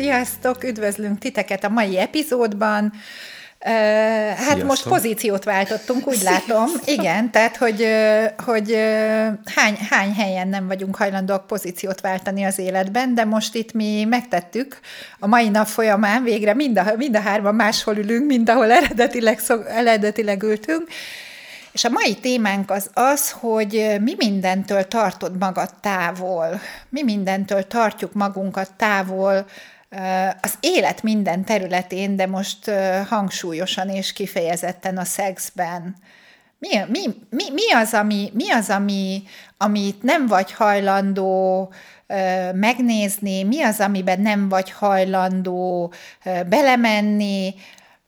Sziasztok, üdvözlünk titeket a mai epizódban. Uh, hát Sziasztok. most pozíciót váltottunk, úgy látom. Igen, tehát, hogy, hogy hány, hány helyen nem vagyunk hajlandóak pozíciót váltani az életben, de most itt mi megtettük a mai nap folyamán, végre mind a, mind a hárman máshol ülünk, mint ahol eredetileg, szok, eredetileg ültünk, és a mai témánk az az, hogy mi mindentől tartod magad távol, mi mindentől tartjuk magunkat távol az élet minden területén, de most hangsúlyosan és kifejezetten a szexben. Mi, mi, mi, mi az, ami, mi az ami, amit nem vagy hajlandó megnézni, mi az, amiben nem vagy hajlandó belemenni,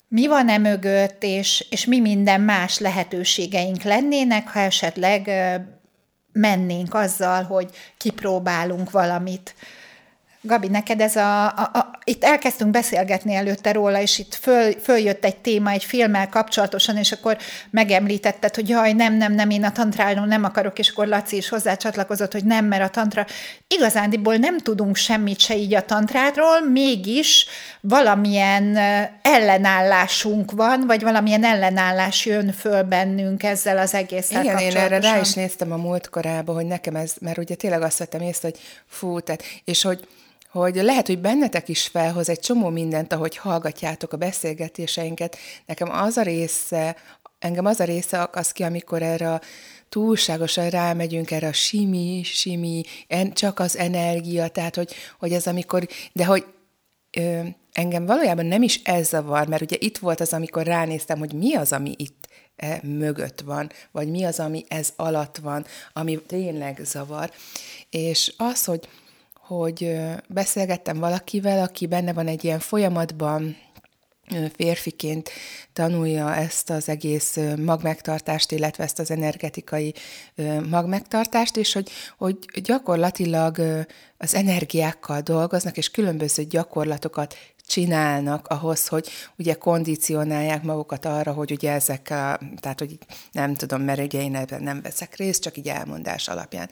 mi van e mögött, és, és mi minden más lehetőségeink lennének, ha esetleg mennénk azzal, hogy kipróbálunk valamit. Gabi, neked ez a, a, a... Itt elkezdtünk beszélgetni előtte róla, és itt föl, följött egy téma egy filmmel kapcsolatosan, és akkor megemlítetted, hogy jaj, nem, nem, nem, én a tantrálnom nem akarok, és akkor Laci is hozzácsatlakozott, hogy nem, mert a tantra... Igazándiból nem tudunk semmit se így a tantrátról, mégis valamilyen ellenállásunk van, vagy valamilyen ellenállás jön föl bennünk ezzel az egésszel Igen, én erre rá is néztem a múlt korába, hogy nekem ez, mert ugye tényleg azt vettem észre, hogy fú, tehát, és hogy hogy lehet, hogy bennetek is felhoz egy csomó mindent, ahogy hallgatjátok a beszélgetéseinket. Nekem az a része, engem az a része az ki, amikor erre a túlságosan rámegyünk erre a simi, simi, en, csak az energia, tehát hogy, hogy ez amikor, de hogy ö, engem valójában nem is ez zavar, mert ugye itt volt az, amikor ránéztem, hogy mi az, ami itt e mögött van, vagy mi az, ami ez alatt van, ami tényleg zavar. És az, hogy hogy beszélgettem valakivel, aki benne van egy ilyen folyamatban, férfiként tanulja ezt az egész magmegtartást, illetve ezt az energetikai magmegtartást, és hogy, hogy gyakorlatilag az energiákkal dolgoznak, és különböző gyakorlatokat csinálnak ahhoz, hogy ugye kondicionálják magukat arra, hogy ugye ezek, a, tehát hogy nem tudom, mert ugye én ebben nem veszek részt, csak így elmondás alapján.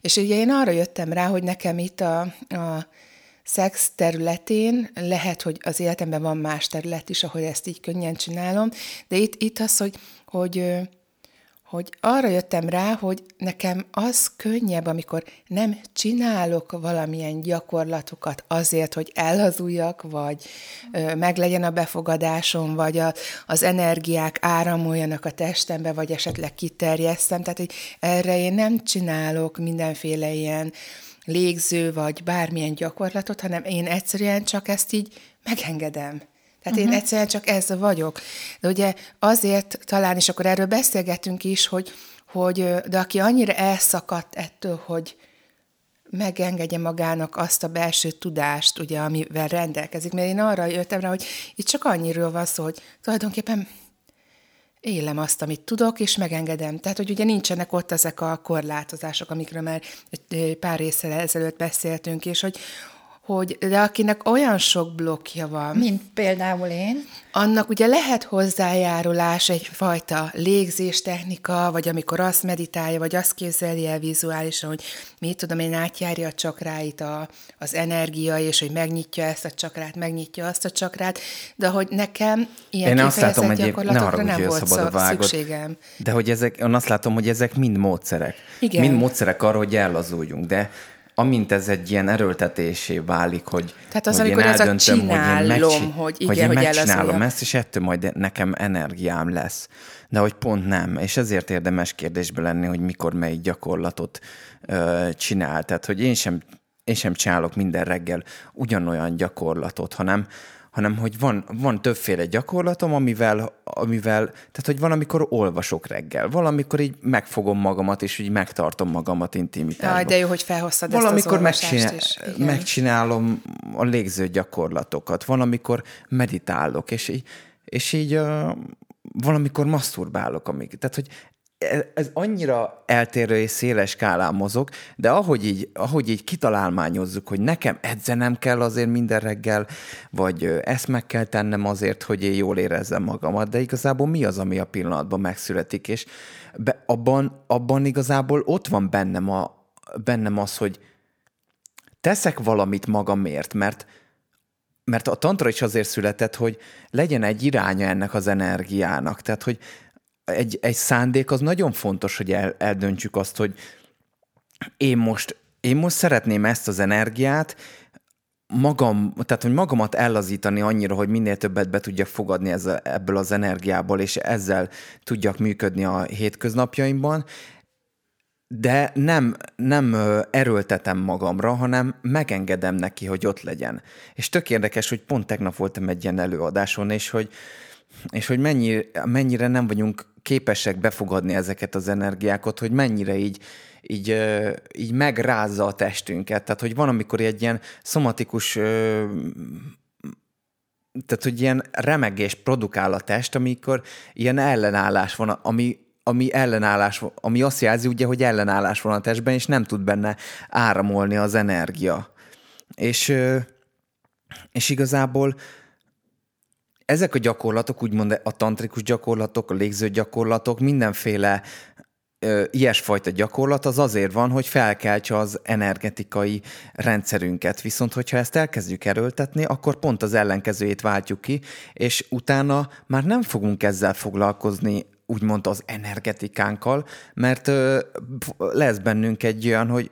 És ugye én arra jöttem rá, hogy nekem itt a, a szex területén lehet, hogy az életemben van más terület is, ahol ezt így könnyen csinálom, de itt, itt az, hogy, hogy hogy arra jöttem rá, hogy nekem az könnyebb, amikor nem csinálok valamilyen gyakorlatokat azért, hogy elhazuljak, vagy ö, meglegyen a befogadásom, vagy a, az energiák áramoljanak a testembe, vagy esetleg kiterjesztem. Tehát, hogy erre én nem csinálok mindenféle ilyen légző, vagy bármilyen gyakorlatot, hanem én egyszerűen csak ezt így megengedem. Tehát uh-huh. én egyszerűen csak ez vagyok. De ugye azért talán, és akkor erről beszélgetünk is, hogy, hogy de aki annyira elszakadt ettől, hogy megengedje magának azt a belső tudást, ugye, amivel rendelkezik. Mert én arra jöttem rá, hogy itt csak annyiről van szó, hogy tulajdonképpen élem azt, amit tudok, és megengedem. Tehát, hogy ugye nincsenek ott ezek a korlátozások, amikről már egy pár részsel ezelőtt beszéltünk, és hogy, hogy de akinek olyan sok blokkja van. Mint például én. Annak ugye lehet hozzájárulás egyfajta légzéstechnika, vagy amikor azt meditálja, vagy azt képzeli el vizuálisan, hogy mit tudom én, átjárja a csakráit a, az energia, és hogy megnyitja ezt a csakrát, megnyitja azt a csakrát, de hogy nekem ilyen én azt látom, hogy gyakorlatokra ne nem volt szabad vágod, szükségem. De hogy ezek, én azt látom, hogy ezek mind módszerek. Igen. Mind módszerek arra, hogy ellazuljunk, de amint ez egy ilyen erőltetésé válik, hogy Tehát az, hogy amikor én ez a eldöntöm, hogy én csinálom, megcsin- hogy igen, hogy én hogy megcsinálom ezt, és ettől majd nekem energiám lesz. De hogy pont nem. És ezért érdemes kérdésbe lenni, hogy mikor melyik gyakorlatot ö, csinál. Tehát, hogy én sem, én sem csinálok minden reggel ugyanolyan gyakorlatot, hanem, hanem hogy van, van többféle gyakorlatom, amivel, amivel, tehát hogy van, amikor olvasok reggel, valamikor így megfogom magamat, és így megtartom magamat intimitásban. Jaj, de jó, hogy felhoztad ezt az Valamikor megcsinál, is. Igen. megcsinálom a légző gyakorlatokat, valamikor meditálok, és így és így uh, valamikor maszturbálok, amíg. Tehát, hogy ez annyira eltérő és széles skálán mozog, de ahogy így, ahogy így kitalálmányozzuk, hogy nekem edzenem kell azért minden reggel, vagy ezt meg kell tennem azért, hogy én jól érezzem magamat, de igazából mi az, ami a pillanatban megszületik, és be, abban, abban igazából ott van bennem, a, bennem az, hogy teszek valamit magamért, mert mert a tantra is azért született, hogy legyen egy iránya ennek az energiának. Tehát, hogy egy, egy szándék az nagyon fontos, hogy el, eldöntsük azt, hogy én most, én most szeretném ezt az energiát, magam, tehát hogy magamat ellazítani annyira, hogy minél többet be tudjak fogadni ez a, ebből az energiából, és ezzel tudjak működni a hétköznapjaimban, de nem, nem erőltetem magamra, hanem megengedem neki, hogy ott legyen. És tök érdekes, hogy pont tegnap voltam egy ilyen előadáson, és hogy, és hogy mennyi, mennyire nem vagyunk képesek befogadni ezeket az energiákat, hogy mennyire így, így, így megrázza a testünket. Tehát, hogy van, amikor egy ilyen szomatikus tehát, hogy ilyen remegés produkál a test, amikor ilyen ellenállás van, ami ami ellenállás, ami azt jelzi ugye, hogy ellenállás van a testben, és nem tud benne áramolni az energia. És, és igazából ezek a gyakorlatok, úgymond a tantrikus gyakorlatok, a légző gyakorlatok, mindenféle ö, ilyesfajta gyakorlat az azért van, hogy felkeltse az energetikai rendszerünket. Viszont, hogyha ezt elkezdjük erőltetni, akkor pont az ellenkezőjét váltjuk ki, és utána már nem fogunk ezzel foglalkozni úgymond az energetikánkkal, mert ö, lesz bennünk egy olyan, hogy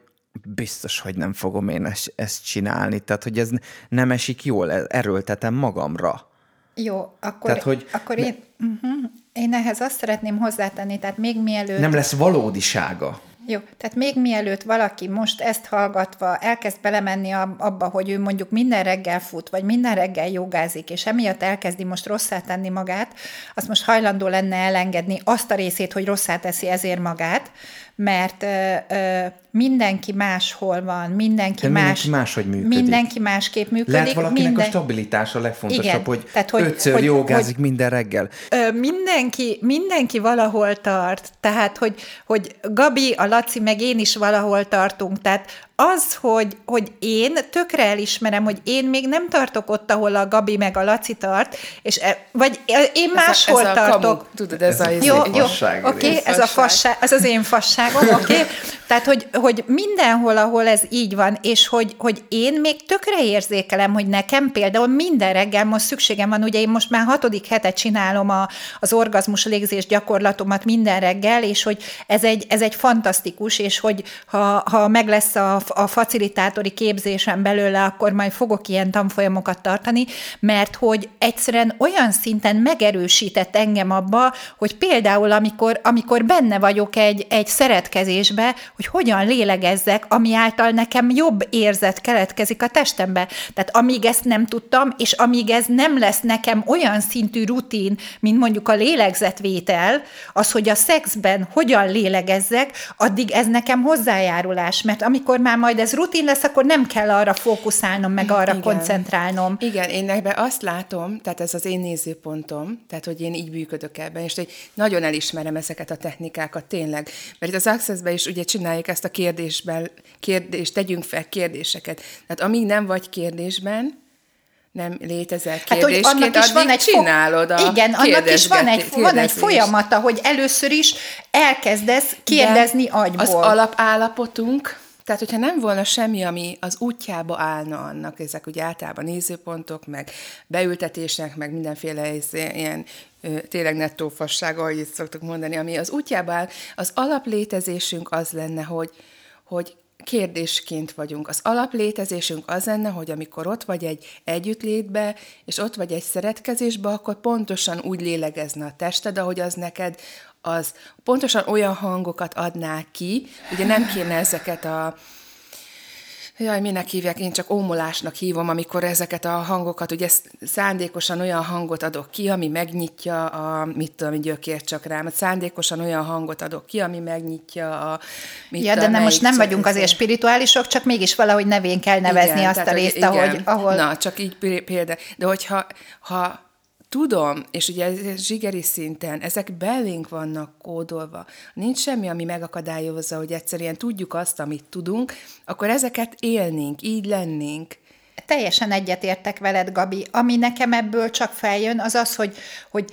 biztos, hogy nem fogom én ezt, ezt csinálni. Tehát, hogy ez nem esik jól, erőltetem magamra. Jó, akkor, tehát, hogy akkor én, uh-huh, én ehhez azt szeretném hozzátenni, tehát még mielőtt... Nem lesz valódisága. Jó, tehát még mielőtt valaki most ezt hallgatva elkezd belemenni abba, hogy ő mondjuk minden reggel fut, vagy minden reggel jogázik, és emiatt elkezdi most rosszá tenni magát, azt most hajlandó lenne elengedni azt a részét, hogy rosszá teszi ezért magát, mert ö, ö, mindenki máshol van, mindenki, más, mindenki máshogy működik. Mindenki másképp működik. Lehet valakinek minden... a stabilitás a legfontosabb, Igen, hogy, tehát, hogy ötször hogy, jogázik hogy, minden reggel. Ö, mindenki, mindenki valahol tart, tehát hogy, hogy Gabi, a Laci, meg én is valahol tartunk, tehát az, hogy, hogy én tökre elismerem, hogy én még nem tartok ott, ahol a Gabi meg a Laci tart, és e, vagy én ez máshol a, ez tartok. A kamu, tudod, ez, ez a, jó, jó, oké, okay, ez a fasság, ez az én fasságom, oké. Okay? Tehát, hogy, hogy mindenhol, ahol ez így van, és hogy, hogy én még tökre érzékelem, hogy nekem például minden reggel most szükségem van, ugye én most már hatodik hetet csinálom a, az orgazmus légzés gyakorlatomat minden reggel, és hogy ez egy, ez egy fantasztikus, és hogy ha, ha meg lesz a, a facilitátori képzésem belőle, akkor majd fogok ilyen tanfolyamokat tartani, mert hogy egyszerűen olyan szinten megerősített engem abba, hogy például amikor, amikor benne vagyok egy, egy szeretkezésbe, hogy hogyan lélegezzek, ami által nekem jobb érzet keletkezik a testembe. Tehát amíg ezt nem tudtam, és amíg ez nem lesz nekem olyan szintű rutin, mint mondjuk a lélegzetvétel, az, hogy a szexben hogyan lélegezzek, addig ez nekem hozzájárulás, mert amikor már majd ez rutin lesz, akkor nem kell arra fókuszálnom, meg arra Igen. koncentrálnom. Igen, én ebben azt látom, tehát ez az én nézőpontom, tehát hogy én így működök ebben, és hogy nagyon elismerem ezeket a technikákat, tényleg. Mert itt az access is ugye csináljuk ezt a kérdésben, kérdést, tegyünk fel kérdéseket. Tehát amíg nem vagy kérdésben, nem létezel kérdésként, hát, hogy annak is van egy csinálod a Igen, annak is van egy, van egy folyamata, hogy először is elkezdesz kérdezni De agyból. Az alapállapotunk, tehát, hogyha nem volna semmi, ami az útjába állna annak, ezek ugye általában nézőpontok, meg beültetések, meg mindenféle ilyen tényleg nettó fasság, ahogy itt szoktuk mondani, ami az útjába áll, az alaplétezésünk az lenne, hogy, hogy kérdésként vagyunk. Az alaplétezésünk az lenne, hogy amikor ott vagy egy együttlétbe, és ott vagy egy szeretkezésbe, akkor pontosan úgy lélegezne a tested, ahogy az neked az pontosan olyan hangokat adná ki, ugye nem kéne ezeket a Jaj, minek hívják? Én csak ómolásnak hívom, amikor ezeket a hangokat, ugye szándékosan olyan hangot adok ki, ami megnyitja a, mit tudom, gyökér csak rám, szándékosan olyan hangot adok ki, ami megnyitja a, mit Ja, de nem, most nem vagyunk azért spirituálisok, csak mégis valahogy nevén kell nevezni igen, azt a részt, ahogy, ahol... Na, csak így példa. De hogyha ha tudom, és ugye zsigeri szinten, ezek belénk vannak kódolva. Nincs semmi, ami megakadályozza, hogy egyszerűen tudjuk azt, amit tudunk, akkor ezeket élnénk, így lennénk. Teljesen egyetértek veled, Gabi. Ami nekem ebből csak feljön, az az, hogy, hogy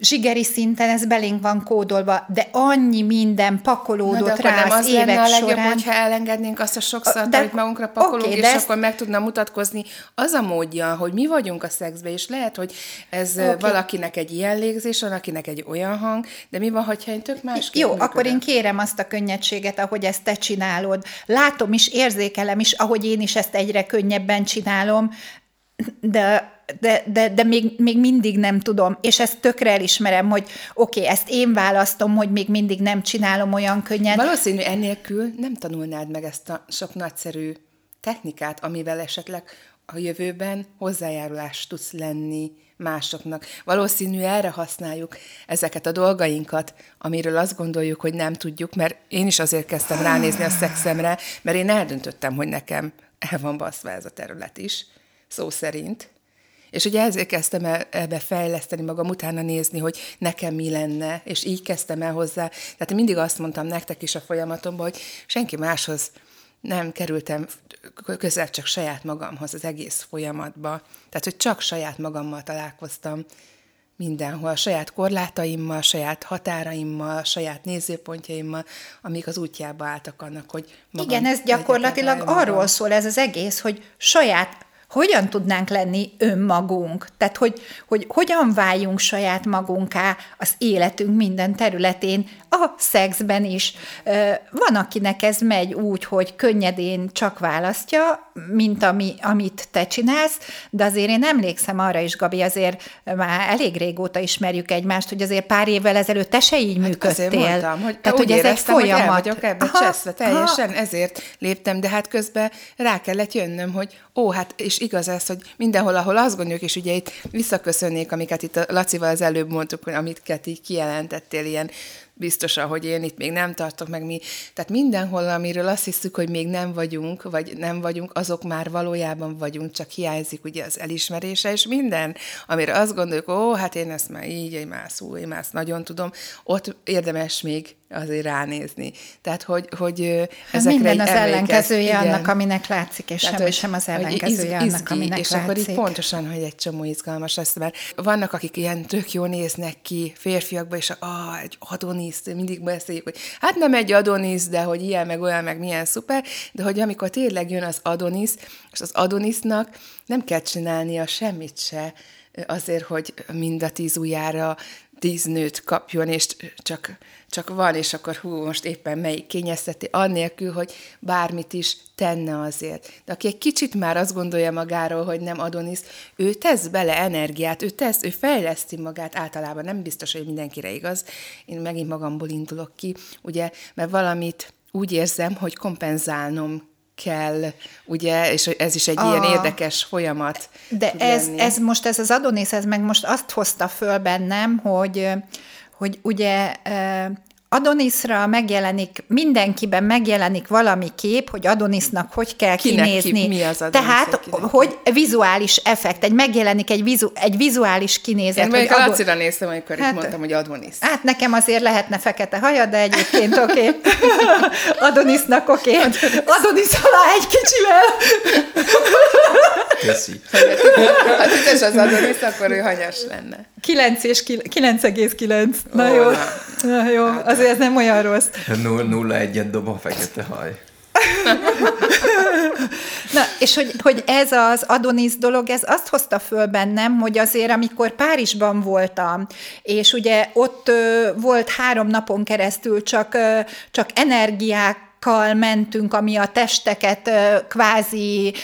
zsigeri szinten ez belénk van kódolva, de annyi minden pakolódott Na, rá az, az évek lenne a legjobb, során. hogyha elengednénk azt a sok szart, De- amit magunkra pakolunk, oké, és ezt- akkor meg tudna mutatkozni az a módja, hogy mi vagyunk a szexbe, és lehet, hogy ez okay. valakinek egy ilyen légzés, van, akinek egy olyan hang, de mi van, hogyha én tök másképp Jó, működök? akkor én kérem azt a könnyedséget, ahogy ezt te csinálod. Látom is, érzékelem is, ahogy én is ezt egyre könnyebben csinálom, de de, de, de még, még mindig nem tudom, és ezt tökre elismerem, hogy oké, okay, ezt én választom, hogy még mindig nem csinálom olyan könnyen. Valószínű ennélkül nem tanulnád meg ezt a sok nagyszerű technikát, amivel esetleg a jövőben hozzájárulást tudsz lenni másoknak. Valószínű erre használjuk ezeket a dolgainkat, amiről azt gondoljuk, hogy nem tudjuk, mert én is azért kezdtem ránézni a szexemre, mert én eldöntöttem, hogy nekem el van baszva ez a terület is, szó szerint. És ugye ezért kezdtem el ebbe fejleszteni magam, utána nézni, hogy nekem mi lenne, és így kezdtem el hozzá. Tehát mindig azt mondtam nektek is a folyamatomban, hogy senki máshoz nem kerültem közel csak saját magamhoz az egész folyamatba. Tehát, hogy csak saját magammal találkoztam mindenhol, saját korlátaimmal, saját határaimmal, saját nézőpontjaimmal, amik az útjába álltak annak, hogy magam Igen, ez gyakorlatilag arról szól ez az egész, hogy saját hogyan tudnánk lenni önmagunk? Tehát, hogy, hogy hogyan váljunk saját magunká az életünk minden területén, a szexben is. Van, akinek ez megy úgy, hogy könnyedén csak választja, mint ami, amit te csinálsz, de azért én emlékszem arra is, Gabi, azért már elég régóta ismerjük egymást, hogy azért pár évvel ezelőtt te se így működtél. Hát Azért mondtam, hogy Tehát, hogy ez egy éreztem, hogy el folyamat. vagyok ebbe Aha, cseszve teljesen, aha. ezért léptem, de hát közben rá kellett jönnöm, hogy ó, hát és igaz ez, hogy mindenhol, ahol azt gondoljuk, és ugye itt visszaköszönnék, amiket itt a Lacival az előbb mondtuk, amiket így kijelentettél, ilyen biztosan, hogy én itt még nem tartok meg mi. Tehát mindenhol, amiről azt hiszük, hogy még nem vagyunk, vagy nem vagyunk, azok már valójában vagyunk, csak hiányzik ugye az elismerése, és minden, amire azt gondoljuk, ó, hát én ezt már így, én már szó, én már ezt nagyon tudom, ott érdemes még azért ránézni. Tehát, hogy, hogy Hát ezekre minden az emlékezz- ellenkezője igen. annak, aminek látszik, és Tehát, semmi hogy- sem az hogy ellenkezője izg- annak, izgi, aminek És látszik. akkor így pontosan, hogy egy csomó izgalmas lesz, mert vannak, akik ilyen tök jó néznek ki férfiakba, és ah, egy Adonis, mindig beszéljük, hogy hát nem egy Adonis, de hogy ilyen, meg olyan, meg milyen szuper, de hogy amikor tényleg jön az Adonis, és az Adonisnak nem kell csinálnia semmit se, azért, hogy mind a tíz ujjára tíz nőt kapjon, és csak, csak van, és akkor hú, most éppen melyik kényezteti, annélkül, hogy bármit is tenne azért. De aki egy kicsit már azt gondolja magáról, hogy nem Adonis, ő tesz bele energiát, ő tesz, ő fejleszti magát általában, nem biztos, hogy mindenkire igaz. Én megint magamból indulok ki, ugye, mert valamit úgy érzem, hogy kompenzálnom kell, ugye, és ez is egy ilyen Ah. érdekes folyamat. De ez, lenni. ez most, ez az Adonis, ez meg most azt hozta föl bennem, hogy, hogy ugye Adonisra megjelenik, mindenkiben megjelenik valami kép, hogy Adonisnak hogy kell Kinek ki- kinézni. mi az Adonis, Tehát, hogy kinek ki? hogy vizuális effekt, egy megjelenik egy, vizu, egy vizuális kinézet. Én mondjuk a Ado- Lacira néztem, amikor Hát- itt mondtam, hogy Adonis. Hát nekem azért lehetne fekete haja, de egyébként oké. Okay. Adonisnak oké. Okay. Adonis alá egy kicsivel. Köszi. Ha tites az Adonis, akkor ő hanyas lenne. 9 és ki- 9,9. Na jó. na. Na jó, azért ez nem olyan rossz. Nulla, nulla egyet dob a fekete haj. Na, és hogy, hogy ez az Adonis dolog, ez azt hozta föl bennem, hogy azért, amikor Párizsban voltam, és ugye ott ö, volt három napon keresztül csak, ö, csak energiák, kal mentünk, ami a testeket kvázi,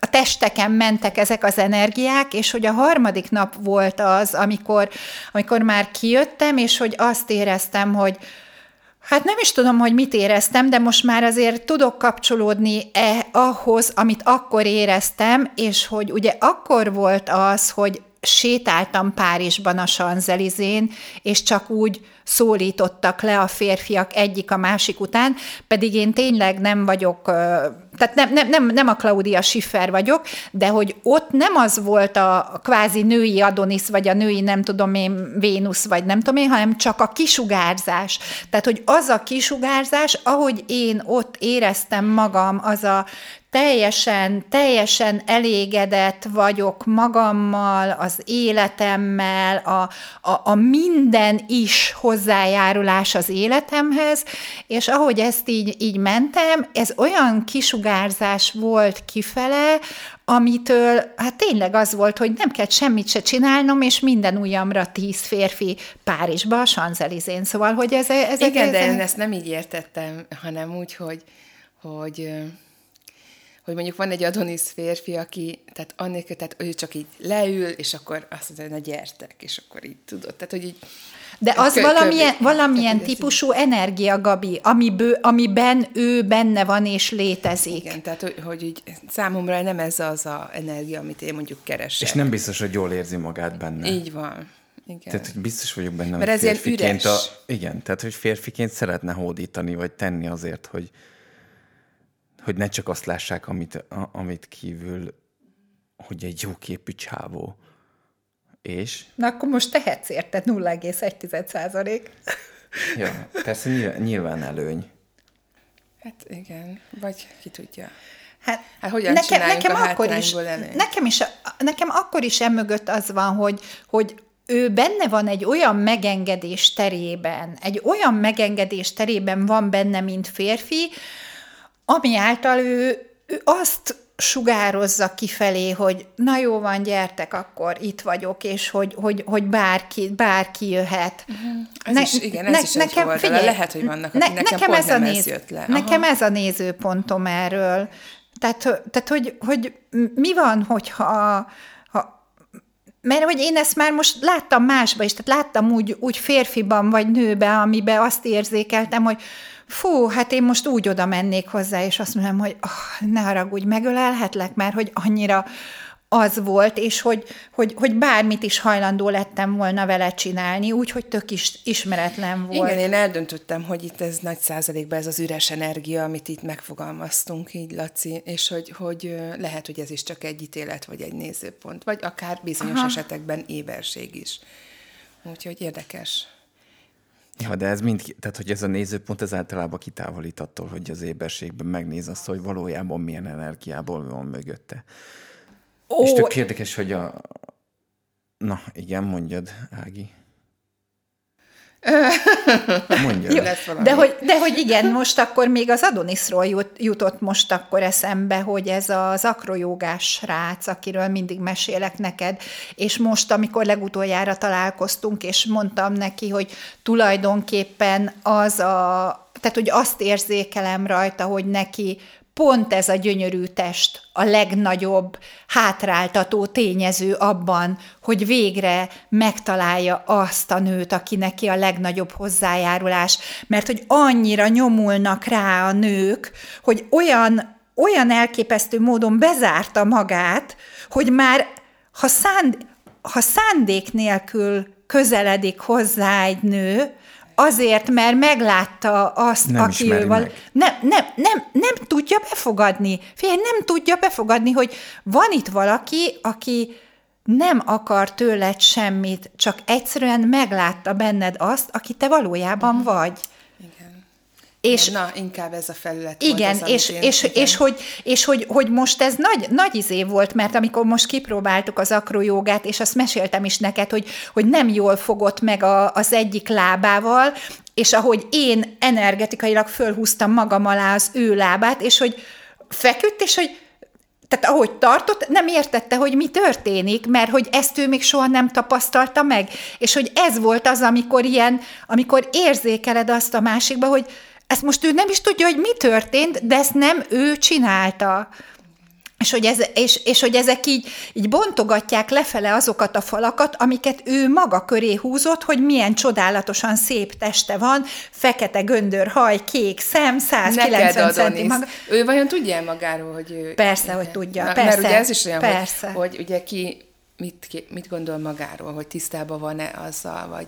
a testeken mentek ezek az energiák, és hogy a harmadik nap volt az, amikor, amikor már kijöttem, és hogy azt éreztem, hogy Hát nem is tudom, hogy mit éreztem, de most már azért tudok kapcsolódni e, ahhoz, amit akkor éreztem, és hogy ugye akkor volt az, hogy sétáltam Párizsban a Sanzelizén, és csak úgy szólítottak le a férfiak egyik a másik után, pedig én tényleg nem vagyok tehát nem, nem, nem, nem a Claudia Schiffer vagyok, de hogy ott nem az volt a kvázi női Adonis, vagy a női nem tudom én Vénusz, vagy nem tudom én, hanem csak a kisugárzás. Tehát, hogy az a kisugárzás, ahogy én ott éreztem magam, az a teljesen, teljesen elégedett vagyok magammal, az életemmel, a, a, a minden is hozzájárulás az életemhez, és ahogy ezt így, így mentem, ez olyan kisugárzás volt kifele, amitől hát tényleg az volt, hogy nem kell semmit se csinálnom, és minden ujjamra tíz férfi Párizsba, a Sanzelizén. Szóval, hogy ez... ez Igen, ez, de én ezt nem így értettem, hanem úgy, hogy, hogy hogy mondjuk van egy Adonis férfi, aki, tehát annélkül, tehát ő csak így leül, és akkor azt mondja, na gyertek, és akkor így tudod. Tehát, hogy így de az kö, valamilyen, valamilyen tehát, típusú energia, Gabi, amiből, amiben ő benne van és létezik. Igen, tehát hogy, hogy így számomra nem ez az a energia, amit én mondjuk keresek. És nem biztos, hogy jól érzi magát benne. Így van. Igen. Tehát, hogy biztos vagyok benne, Mert hogy férfiként a, igen, tehát, hogy férfiként szeretne hódítani, vagy tenni azért, hogy, hogy ne csak azt lássák, amit, a, amit kívül, hogy egy jó képű csávó. És? Na akkor most tehetsz érted 0,1 százalék. ja, persze nyilván, nyilván előny. Hát igen, vagy ki tudja. Hát, hát hogyan nekem, nekem a akkor is, nekem is, nekem akkor is emögött az van, hogy, hogy ő benne van egy olyan megengedés terében, egy olyan megengedés terében van benne, mint férfi, ami által ő, ő azt sugározza kifelé, hogy na jó van, gyertek, akkor itt vagyok, és hogy, hogy, hogy bárki, bárki jöhet. Uh-huh. Ez ne, is, igen, ez ne, is nekem, egy figyelj, Lehet, hogy vannak, ne, nekem, nekem ez a néz, ez jött le. Aha. Nekem ez a nézőpontom erről. Tehát, tehát hogy, hogy mi van, hogyha ha, mert hogy én ezt már most láttam másba is, tehát láttam úgy, úgy férfiban vagy nőben, amiben azt érzékeltem, hogy fú, hát én most úgy oda mennék hozzá, és azt mondom, hogy oh, ne haragudj, megölelhetlek, mert hogy annyira az volt, és hogy, hogy, hogy bármit is hajlandó lettem volna vele csinálni, úgyhogy tök is ismeretlen volt. Igen, én eldöntöttem, hogy itt ez nagy százalékban ez az üres energia, amit itt megfogalmaztunk, így Laci, és hogy, hogy lehet, hogy ez is csak egy ítélet, vagy egy nézőpont, vagy akár bizonyos Aha. esetekben éberség is. Úgyhogy érdekes. Ja, de ez mind, tehát hogy ez a nézőpont, ez általában kitávolít attól, hogy az éberségben megnéz azt, hogy valójában milyen energiából van mögötte. Ó, És tök érdekes, hogy a... Na, igen, mondjad, Ági. Mondja. Jó, de, hogy, de hogy igen, most akkor még az Adonisról jut, jutott most akkor eszembe, hogy ez az akrojogás srác, akiről mindig mesélek neked, és most, amikor legutoljára találkoztunk, és mondtam neki, hogy tulajdonképpen az a tehát, hogy azt érzékelem rajta, hogy neki pont ez a gyönyörű test a legnagyobb hátráltató tényező abban, hogy végre megtalálja azt a nőt, aki neki a legnagyobb hozzájárulás, mert hogy annyira nyomulnak rá a nők, hogy olyan, olyan elképesztő módon bezárta magát, hogy már ha, szánd, ha szándék nélkül közeledik hozzá egy nő, Azért, mert meglátta azt, nem aki ő van. Nem, nem, nem, nem tudja befogadni. Figyelj, nem tudja befogadni, hogy van itt valaki, aki nem akar tőled semmit, csak egyszerűen meglátta benned azt, aki te valójában vagy. És, Na, inkább ez a felület Igen, volt az, és, én, és, igen. és, hogy, és hogy, hogy most ez nagy, nagy izé volt, mert amikor most kipróbáltuk az akrojogát, és azt meséltem is neked, hogy, hogy nem jól fogott meg a, az egyik lábával, és ahogy én energetikailag fölhúztam magam alá az ő lábát, és hogy feküdt, és hogy tehát ahogy tartott, nem értette, hogy mi történik, mert hogy ezt ő még soha nem tapasztalta meg. És hogy ez volt az, amikor ilyen, amikor érzékeled azt a másikba, hogy ezt most ő nem is tudja, hogy mi történt, de ezt nem ő csinálta. És hogy, ez, és, és hogy ezek így, így bontogatják lefele azokat a falakat, amiket ő maga köré húzott, hogy milyen csodálatosan szép teste van, fekete göndör haj, kék szem, 190 centi maga. Ő vajon tudja magáról, hogy ő... Persze, hogy tudja, Na, persze. Mert ugye ez is olyan, persze. Hogy, hogy ugye ki mit, mit gondol magáról, hogy tisztában van-e azzal, vagy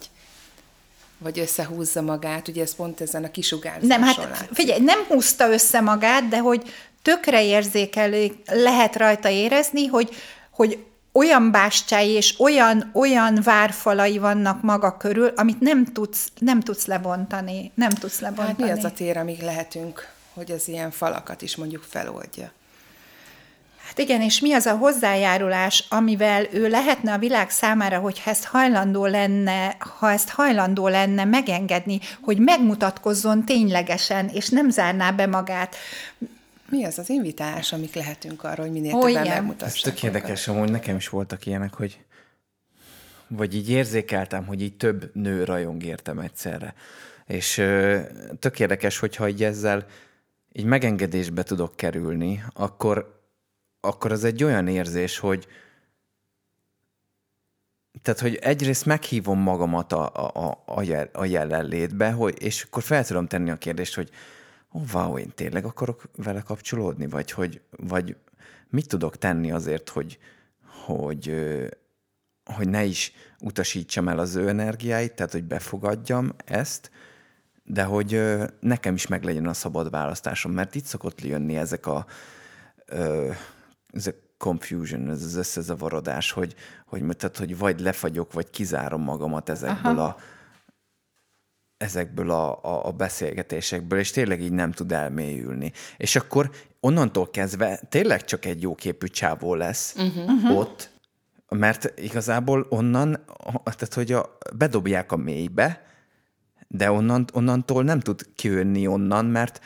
vagy összehúzza magát, ugye ez pont ezen a kisugárzáson Nem, hát látszik. figyelj, nem húzta össze magát, de hogy tökre érzékelő, lehet rajta érezni, hogy, hogy olyan bástyái és olyan, olyan várfalai vannak maga körül, amit nem tudsz, nem tudsz lebontani. Nem tudsz lebontani. Hát mi az a tér, amíg lehetünk, hogy az ilyen falakat is mondjuk feloldja? Hát igen, és mi az a hozzájárulás, amivel ő lehetne a világ számára, hogy ezt hajlandó lenne, ha ezt hajlandó lenne megengedni, hogy megmutatkozzon ténylegesen, és nem zárná be magát. Mi az az invitálás, amik lehetünk arra, hogy minél Ó, többen igen. Ez megmutassák tök érdekes, amúgy nekem is voltak ilyenek, hogy vagy így érzékeltem, hogy így több nő rajong értem egyszerre. És ö, tök érdekes, hogyha így ezzel így megengedésbe tudok kerülni, akkor, akkor az egy olyan érzés, hogy tehát, hogy egyrészt meghívom magamat a, a, a- jel, a jelenlétbe, hogy, és akkor fel tudom tenni a kérdést, hogy ó, oh, wow, én tényleg akarok vele kapcsolódni, vagy, hogy, vagy mit tudok tenni azért, hogy, hogy, hogy ne is utasítsam el az ő energiáit, tehát, hogy befogadjam ezt, de hogy nekem is meglegyen a szabad választásom, mert itt szokott jönni ezek a ö, ez a confusion, ez az összezavarodás, hogy, hogy, tehát, hogy vagy lefagyok, vagy kizárom magamat ezekből a ezekből a, a, a beszélgetésekből, és tényleg így nem tud elmélyülni. És akkor onnantól kezdve tényleg csak egy jóképű csávó lesz uh-huh. ott, mert igazából onnan, tehát hogy a, bedobják a mélybe, de onnan, onnantól nem tud kijönni onnan, mert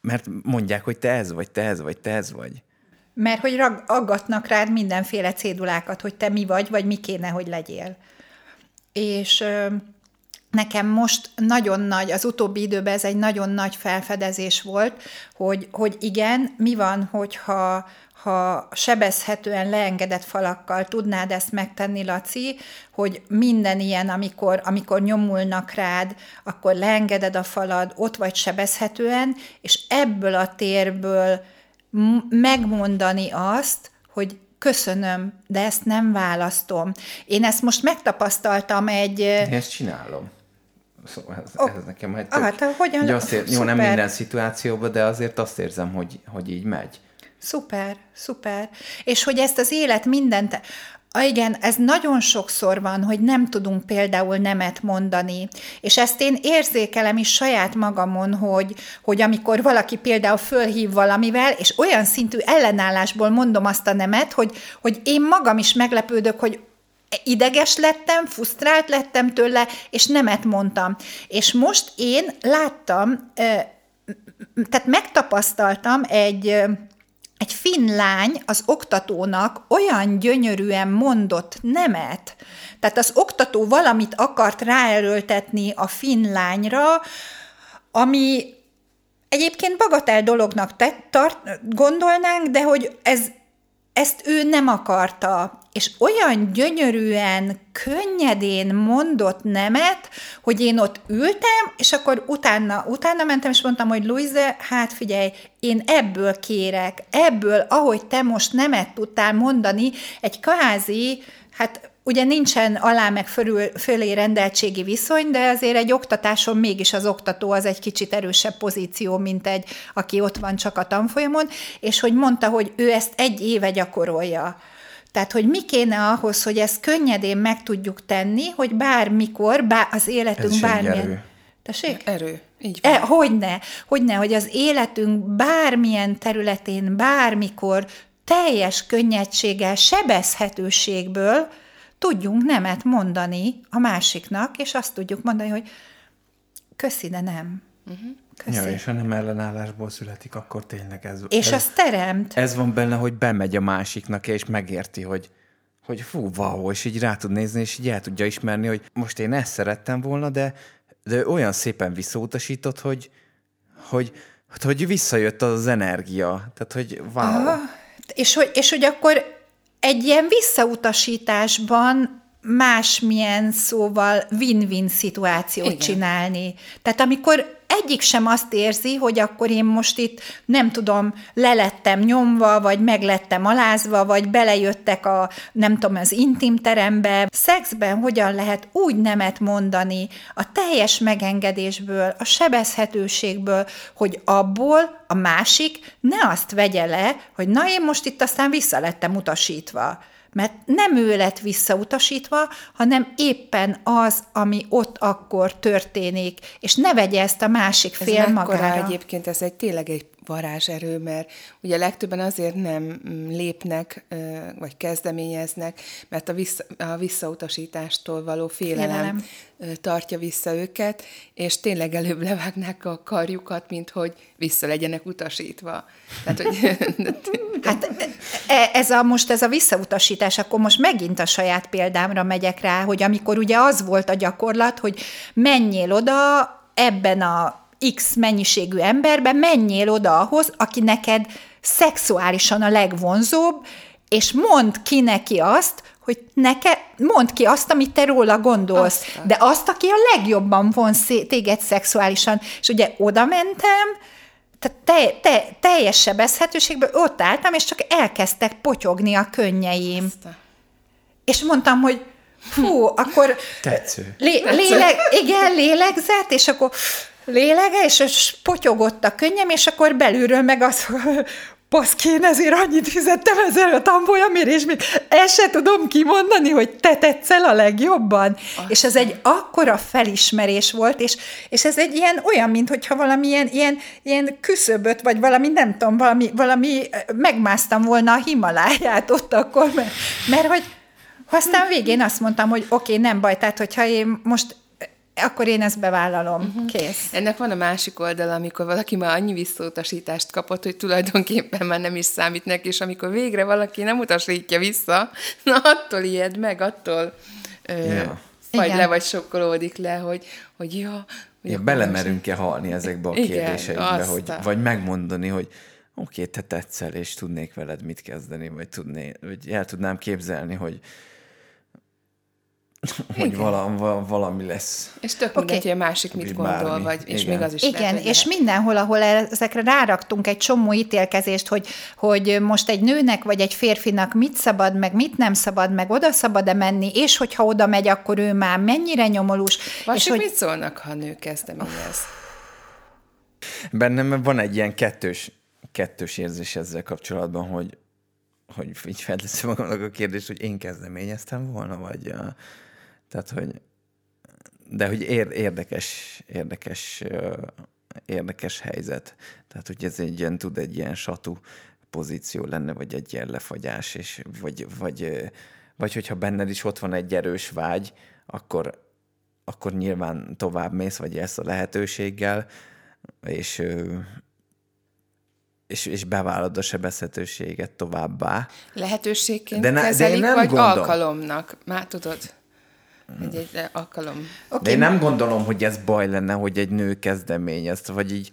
mert mondják, hogy te ez vagy, te ez vagy, te ez vagy. Mert hogy rag, aggatnak rád mindenféle cédulákat, hogy te mi vagy, vagy mi kéne, hogy legyél. És ö, nekem most nagyon nagy, az utóbbi időben ez egy nagyon nagy felfedezés volt, hogy, hogy igen, mi van, hogyha ha sebezhetően leengedett falakkal tudnád ezt megtenni, Laci, hogy minden ilyen, amikor, amikor nyomulnak rád, akkor leengeded a falad, ott vagy sebezhetően, és ebből a térből megmondani azt, hogy köszönöm, de ezt nem választom. Én ezt most megtapasztaltam egy... Én ezt csinálom. Szóval ez, Oh. ez nekem egy Ah, te hogyan- Ugye azt ér, jó, nem minden szituációban, de azért azt érzem, hogy, hogy így megy. Szuper, szuper. És hogy ezt az élet mindent... Ah, igen, ez nagyon sokszor van, hogy nem tudunk például nemet mondani. És ezt én érzékelem is saját magamon, hogy, hogy amikor valaki például fölhív valamivel, és olyan szintű ellenállásból mondom azt a nemet, hogy, hogy én magam is meglepődök, hogy ideges lettem, frusztrált lettem tőle, és nemet mondtam. És most én láttam, tehát megtapasztaltam egy, egy finn lány az oktatónak olyan gyönyörűen mondott nemet. Tehát az oktató valamit akart ráerőltetni a finn lányra, ami egyébként bagatel dolognak te, tart, gondolnánk, de hogy ez, ezt ő nem akarta. És olyan gyönyörűen, könnyedén mondott nemet, hogy én ott ültem, és akkor utána, utána mentem, és mondtam, hogy Luise, hát figyelj, én ebből kérek, ebből, ahogy te most nemet tudtál mondani, egy kvázi, hát ugye nincsen alá meg fölül, fölé rendeltségi viszony, de azért egy oktatáson mégis az oktató az egy kicsit erősebb pozíció, mint egy, aki ott van csak a tanfolyamon, és hogy mondta, hogy ő ezt egy éve gyakorolja. Tehát, hogy mi kéne ahhoz, hogy ezt könnyedén meg tudjuk tenni, hogy bármikor, bár az életünk Ez bármilyen... erő. Tessék? Erő. Így van. E, hogyne, hogyne, hogy az életünk bármilyen területén, bármikor teljes könnyedséggel, sebezhetőségből tudjunk nemet mondani a másiknak, és azt tudjuk mondani, hogy köszi, de nem. Köszi. Ja, és ha nem ellenállásból születik, akkor tényleg ez, és ez, az teremt. ez van benne, hogy bemegy a másiknak, és megérti, hogy, hogy fú, wow, és így rá tud nézni, és így el tudja ismerni, hogy most én ezt szerettem volna, de, de olyan szépen visszautasított, hogy, hogy, hogy visszajött az, az energia. Tehát, hogy wow. Aha. És hogy, és hogy akkor egy ilyen visszautasításban másmilyen szóval win-win szituációt Igen. Csinálni. Tehát amikor egyik sem azt érzi, hogy akkor én most itt nem tudom, lelettem nyomva, vagy meglettem alázva, vagy belejöttek a, nem tudom, az intim terembe. Szexben hogyan lehet úgy nemet mondani a teljes megengedésből, a sebezhetőségből, hogy abból a másik ne azt vegye le, hogy na én most itt aztán vissza lettem utasítva mert nem ő lett visszautasítva, hanem éppen az, ami ott akkor történik, és ne vegye ezt a másik fél ez magára. egyébként ez egy tényleg egy varázserő, mert ugye legtöbben azért nem mm, lépnek, vagy kezdeményeznek, mert a, vissza, a visszautasítástól való félelem, félelem tartja vissza őket, és tényleg előbb levágnák a karjukat, mint hogy vissza legyenek utasítva. Tehát, hogy... hát e, ez a, most ez a visszautasítás, akkor most megint a saját példámra megyek rá, hogy amikor ugye az volt a gyakorlat, hogy menjél oda ebben a X mennyiségű emberbe, menjél oda ahhoz, aki neked szexuálisan a legvonzóbb, és mond ki neki azt, hogy neke, mond ki azt, amit te róla gondolsz, azt. de azt, aki a legjobban von téged szexuálisan. És ugye oda mentem, tehát te, te, teljes sebezhetőségben ott álltam, és csak elkezdtek potyogni a könnyeim. Azt. És mondtam, hogy fú, akkor... Tetsző. Lé, léleg, igen, lélegzett, és akkor lélege, és potyogott a könnyem, és akkor belülről meg az, Baszki, én ezért annyit fizettem ezzel a tanfolyamért, és még ezt se tudom kimondani, hogy te tetszel a legjobban. Aztán. És ez egy akkora felismerés volt, és, és ez egy ilyen olyan, mint hogyha valamilyen ilyen, ilyen küszöböt, vagy valami, nem tudom, valami, valami megmásztam volna a Himaláját ott akkor, mert, mert hogy aztán végén azt mondtam, hogy oké, okay, nem baj, tehát hogyha én most akkor én ezt bevállalom. Uh-huh. Kész. Ennek van a másik oldala, amikor valaki már annyi visszautasítást kapott, hogy tulajdonképpen már nem is számít neki, és amikor végre valaki nem utasítja vissza, na attól ijed meg, attól ja. vagy le, vagy sokkolódik le, hogy, hogy ja, ja belemerünk-e halni ezekbe a kérdésekbe, hogy, vagy megmondani, hogy oké, okay, te tetszel, és tudnék veled mit kezdeni, vagy, tudné, vagy el tudnám képzelni, hogy, hogy valami, valami lesz. És tök okay. mindegy, hogy a másik mit gondol, bármi. vagy, és Igen. még az is Igen, lehet, és lehet. mindenhol, ahol ezekre ráraktunk egy csomó ítélkezést, hogy, hogy most egy nőnek vagy egy férfinak mit szabad, meg mit nem szabad, meg oda szabad-e menni, és hogyha oda megy, akkor ő már mennyire nyomolós. Vagy és hogy... mit szólnak, ha a nő kezdeményez? Bennem van egy ilyen kettős, kettős érzés ezzel kapcsolatban, hogy hogy így felteszem magamnak a kérdést, hogy én kezdeményeztem volna, vagy, tehát, hogy de hogy érdekes, érdekes, érdekes helyzet. Tehát, hogy ez egy ilyen, tud egy ilyen satú pozíció lenne, vagy egy ilyen lefagyás, és vagy, vagy, vagy hogyha benned is ott van egy erős vágy, akkor, akkor nyilván tovább mész, vagy ezt a lehetőséggel, és, és, és bevállalod a sebezhetőséget továbbá. Lehetőségként de ne, kezelik, de vagy gondol. alkalomnak? Már tudod? Egy, egy alkalom. Okay. De én nem gondolom, hogy ez baj lenne, hogy egy nő kezdeményezt, vagy így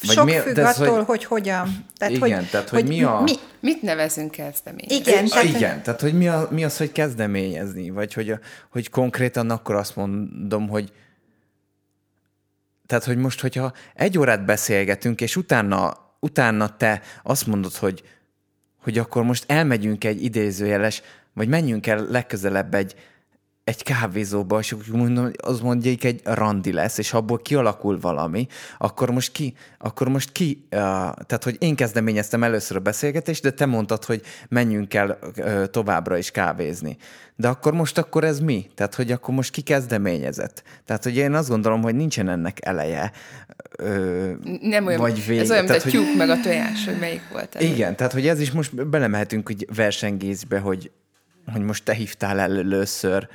vagy Sok mi, függ de attól, hogy, hogy hogyan. Tehát, igen, hogy, tehát hogy, hogy mi a... Mi, mit nevezünk kezdeményezni? Igen, tehát, igen, tehát hogy mi, a, mi az, hogy kezdeményezni, vagy hogy, a, hogy konkrétan akkor azt mondom, hogy tehát, hogy most, hogyha egy órát beszélgetünk, és utána, utána te azt mondod, hogy, hogy akkor most elmegyünk egy idézőjeles, vagy menjünk el legközelebb egy, egy kávézóba, és mondom, az mondjuk egy randi lesz, és abból kialakul valami, akkor most ki, akkor most ki, uh, tehát hogy én kezdeményeztem először a beszélgetést, de te mondtad, hogy menjünk el uh, továbbra is kávézni. De akkor most akkor ez mi? Tehát, hogy akkor most ki kezdeményezett? Tehát, hogy én azt gondolom, hogy nincsen ennek eleje. Ö, Nem olyan, vagy vége. ez olyan, tehát, a tyúk meg a tojás, hogy melyik volt. Elő. Igen, tehát, hogy ez is most belemehetünk hogy versengészbe, hogy, hogy most te hívtál el először,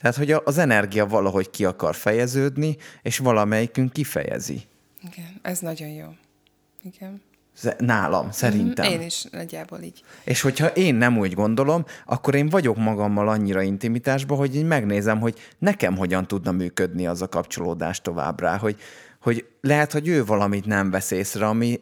tehát, hogy az energia valahogy ki akar fejeződni, és valamelyikünk kifejezi. Igen, ez nagyon jó. Igen. Nálam, szerintem. Én is nagyjából így. És hogyha én nem úgy gondolom, akkor én vagyok magammal annyira intimitásban, hogy én megnézem, hogy nekem hogyan tudna működni az a kapcsolódás továbbra, hogy, hogy lehet, hogy ő valamit nem vesz észre, ami,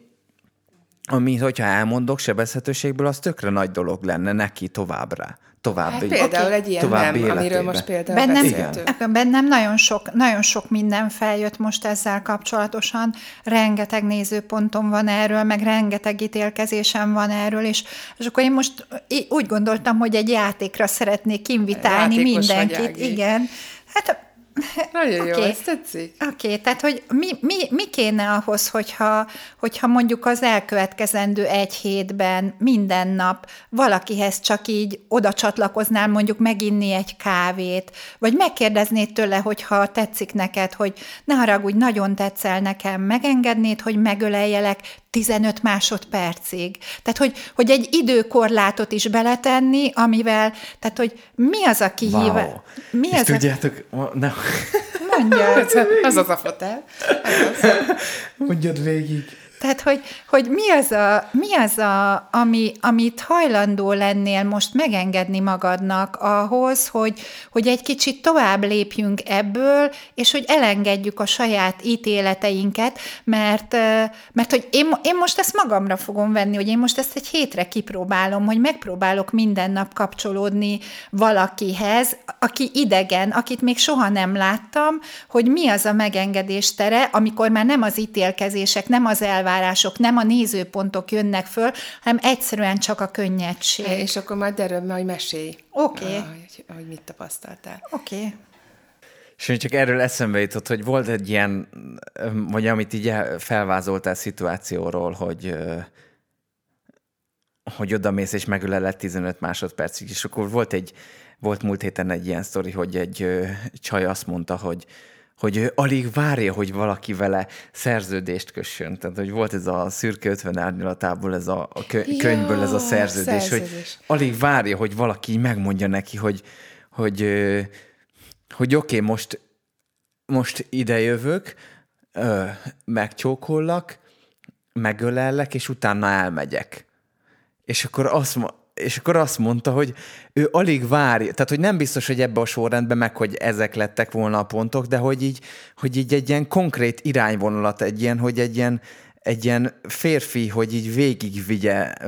ami, hogyha elmondok sebezhetőségből, az tökre nagy dolog lenne neki továbbra további, Hát például egy ilyen nem, amiről életébe. most például Bennem, beszéltünk. bennem nagyon, sok, nagyon sok minden feljött most ezzel kapcsolatosan, rengeteg nézőpontom van erről, meg rengeteg ítélkezésem van erről, és, és akkor én most úgy gondoltam, hogy egy játékra szeretnék invitálni Játékos mindenkit. Igen. Hát Nagyon jó, Oké. ez tetszik. Oké, okay, tehát hogy mi, mi, mi kéne ahhoz, hogyha, hogyha mondjuk az elkövetkezendő egy hétben minden nap valakihez csak így oda csatlakoznál mondjuk meginni egy kávét, vagy megkérdeznéd tőle, hogyha tetszik neked, hogy ne haragudj, nagyon tetszel nekem, megengednéd, hogy megöleljelek 15 másodpercig. Tehát, hogy, hogy egy időkorlátot is beletenni, amivel, tehát, hogy mi az a kihívás? Wow. Mi És az a... tudjátok, ma- ne, Mondja. Az az a fotel. mondjad végig. Tehát, hogy, hogy mi az, a, mi az a, ami, amit hajlandó lennél most megengedni magadnak ahhoz, hogy, hogy egy kicsit tovább lépjünk ebből, és hogy elengedjük a saját ítéleteinket, mert, mert hogy én, én most ezt magamra fogom venni, hogy én most ezt egy hétre kipróbálom, hogy megpróbálok minden nap kapcsolódni valakihez, aki idegen, akit még soha nem láttam, hogy mi az a megengedés tere, amikor már nem az ítélkezések, nem az elvárások, nem a nézőpontok jönnek föl, hanem egyszerűen csak a könnyedség. És akkor majd erről majd mesélj. Oké. Ah, Hogy, hogy mit tapasztaltál. Oké. Okay. És csak erről eszembe jutott, hogy volt egy ilyen, vagy amit így el- felvázoltál szituációról, hogy hogy odamész és megöleled 15 másodpercig, és akkor volt egy, volt múlt héten egy ilyen sztori, hogy egy ö, csaj azt mondta, hogy hogy ő alig várja, hogy valaki vele szerződést kössön. Tehát, hogy volt ez a szürke 50 árnyalatából, ez a, a kö, Ja, könyvből ez a szerződés, szerződés. hogy alig várja, hogy valaki megmondja neki, hogy, hogy, ö, hogy oké, okay, most, most ide jövök, ö, megcsókollak, megölellek, és utána elmegyek. És akkor azt, és akkor azt mondta, hogy ő alig várja, tehát hogy nem biztos, hogy ebbe a sorrendben meg, hogy ezek lettek volna a pontok, de hogy így, hogy így egy ilyen konkrét irányvonalat, egy ilyen, hogy egy ilyen, egy ilyen férfi, hogy így végig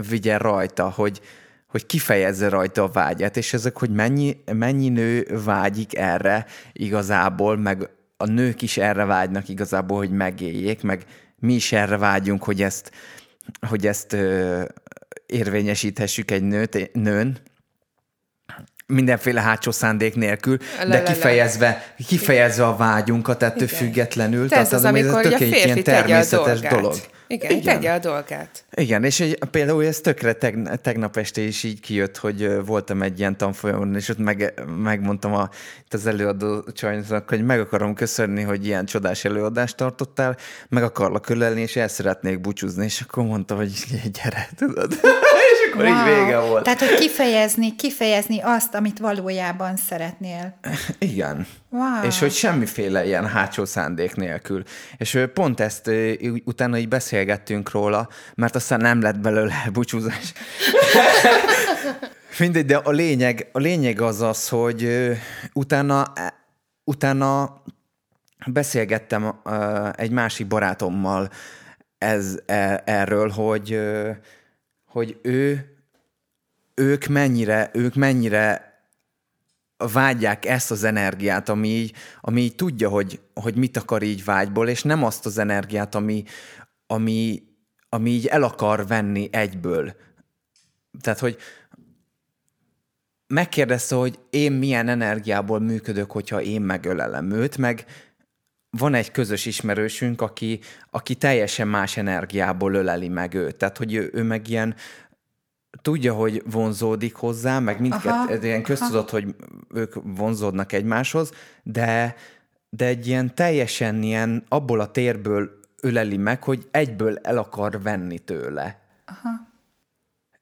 vigye, rajta, hogy, hogy kifejezze rajta a vágyát, és ezek, hogy mennyi, mennyi nő vágyik erre igazából, meg a nők is erre vágynak igazából, hogy megéljék, meg mi is erre vágyunk, hogy ezt, hogy ezt érvényesíthessük egy nőt, nőn, mindenféle hátsó szándék nélkül, Le, de kifejezve, kifejezve a vágyunkat ettől Igen. függetlenül. De ez az, ami amikor tök egy ilyen természetes dolog. Igen, Igen, tegye a dolgát. Igen, és egy, például ez tökre teg, tegnap este is így kijött, hogy voltam egy ilyen tanfolyamon, és ott meg, megmondtam a, itt az előadó csajnak, hogy meg akarom köszönni, hogy ilyen csodás előadást tartottál, meg akarlak ölelni, és el szeretnék búcsúzni, és akkor mondta, hogy gyere, tudod. Akkor így vége volt. Tehát, hogy kifejezni, kifejezni azt, amit valójában szeretnél. Igen. Wow. És hogy semmiféle ilyen hátsó szándék nélkül. És pont ezt utána így beszélgettünk róla, mert aztán nem lett belőle búcsúzás. Mindegy, de a lényeg, a lényeg az az, hogy utána, utána beszélgettem egy másik barátommal ez, e, erről, hogy, hogy ő, ők mennyire, ők mennyire vágyják ezt az energiát, ami így, ami így tudja, hogy, hogy mit akar így vágyból, és nem azt az energiát, ami, ami, ami így el akar venni egyből. Tehát, hogy megkérdezte, hogy én milyen energiából működök, hogyha én megölelem őt, meg van egy közös ismerősünk, aki, aki teljesen más energiából öleli meg őt. Tehát, hogy ő, ő meg ilyen tudja, hogy vonzódik hozzá, meg mindkettő, ilyen köztudott, hogy ők vonzódnak egymáshoz, de, de egy ilyen teljesen ilyen abból a térből öleli meg, hogy egyből el akar venni tőle. Aha.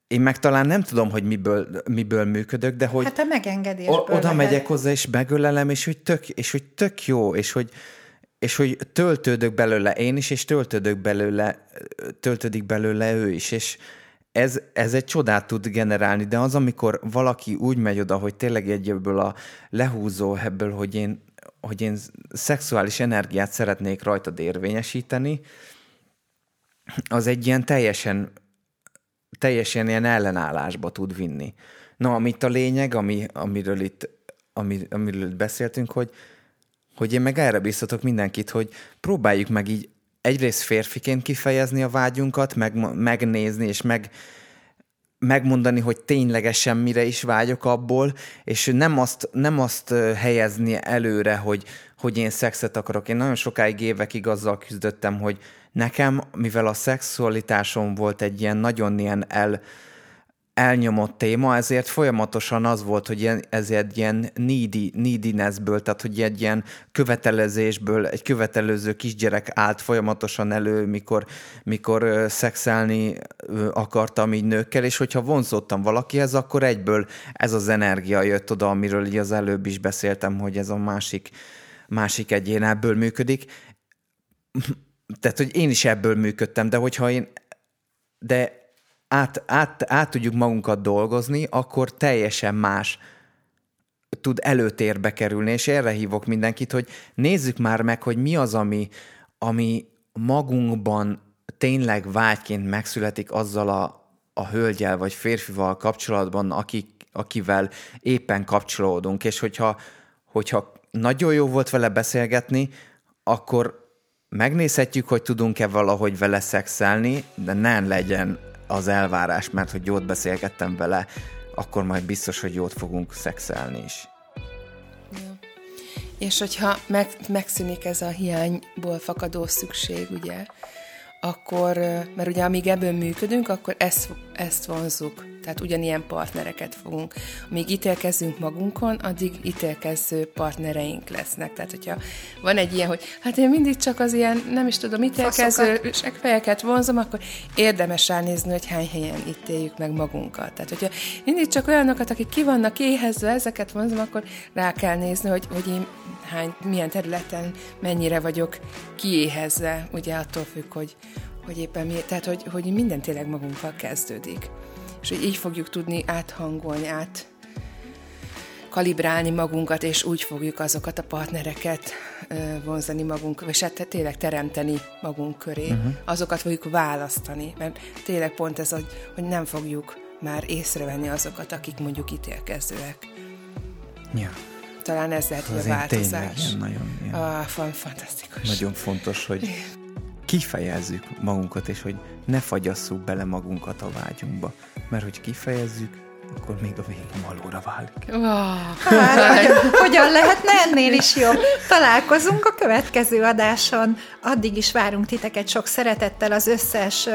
Én meg talán nem tudom, hogy miből, miből működök, de hogy Hát a megengedésből. oda megyek hozzá, és megölelem, és hogy tök, és hogy tök jó, és hogy, és hogy töltődök belőle én is, és töltődök belőle, töltődik belőle ő is, és ez, ez egy csodát tud generálni, de az, amikor valaki úgy megy oda, hogy tényleg egy ebből a lehúzó ebből, hogy én, hogy én szexuális energiát szeretnék rajtad érvényesíteni, az egy ilyen teljesen, teljesen ilyen ellenállásba tud vinni. Na, amit a lényeg, ami, amiről itt ami, amiről beszéltünk, hogy, hogy én meg erre biztatok mindenkit, hogy próbáljuk meg így egyrészt férfiként kifejezni a vágyunkat, meg, megnézni és meg, megmondani, hogy ténylegesen mire is vágyok abból, és nem azt, nem azt helyezni előre, hogy, hogy én szexet akarok. Én nagyon sokáig évekig azzal küzdöttem, hogy nekem, mivel a szexualitásom volt egy ilyen nagyon ilyen el, elnyomott téma, ezért folyamatosan az volt, hogy ez egy ilyen needy, needinessből, tehát hogy egy ilyen követelezésből egy követelőző kisgyerek állt folyamatosan elő, mikor, mikor szexelni akartam így nőkkel, és hogyha vonzottam valakihez, akkor egyből ez az energia jött oda, amiről így az előbb is beszéltem, hogy ez a másik, másik egyén ebből működik. Tehát, hogy én is ebből működtem, de hogyha én de át, át, át tudjuk magunkat dolgozni, akkor teljesen más tud előtérbe kerülni, és erre hívok mindenkit, hogy nézzük már meg, hogy mi az, ami, ami magunkban tényleg vágyként megszületik azzal a, a hölgyel vagy férfival kapcsolatban, akik, akivel éppen kapcsolódunk, és hogyha, hogyha nagyon jó volt vele beszélgetni, akkor megnézhetjük, hogy tudunk-e valahogy vele szexelni, de nem legyen az elvárás, mert hogy jót beszélgettem vele, akkor majd biztos, hogy jót fogunk szexelni is. És hogyha meg, megszűnik ez a hiányból fakadó szükség, ugye, akkor, mert ugye amíg ebből működünk, akkor ezt, ezt vonzuk. Tehát ugyanilyen partnereket fogunk. Amíg ítélkezzünk magunkon, addig ítélkező partnereink lesznek. Tehát, hogyha van egy ilyen, hogy hát én mindig csak az ilyen, nem is tudom, ítélkező fejeket vonzom, akkor érdemes ránézni, hogy hány helyen ítéljük meg magunkat. Tehát, hogyha mindig csak olyanokat, akik ki vannak éhezve, ezeket vonzom, akkor rá kell nézni, hogy, hogy én hány, milyen területen mennyire vagyok kiéhezve, ugye attól függ, hogy, hogy éppen mi, tehát hogy, hogy minden tényleg magunkkal kezdődik. És hogy így fogjuk tudni áthangolni, át kalibrálni magunkat, és úgy fogjuk azokat a partnereket vonzani magunk, és hát tényleg teremteni magunk köré. Uh-huh. Azokat fogjuk választani, mert tényleg pont ez, hogy, hogy nem fogjuk már észrevenni azokat, akik mondjuk ítélkezőek. Ja talán ez lehet, hogy a változás. Ilyen, nagyon ilyen, ah, fan, fantasztikus. Nagyon fontos, hogy kifejezzük magunkat, és hogy ne fagyasszuk bele magunkat a vágyunkba. Mert hogy kifejezzük, akkor még a végén valóra válik. Wow. Hát, hogyan, hogyan lehetne ennél is jobb? Találkozunk a következő adáson. Addig is várunk titeket sok szeretettel az összes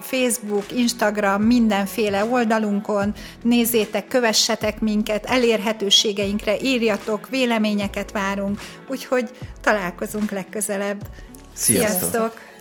Facebook, Instagram, mindenféle oldalunkon. Nézzétek, kövessetek minket, elérhetőségeinkre írjatok, véleményeket várunk. Úgyhogy találkozunk legközelebb. Sziasztok! Sziasztok.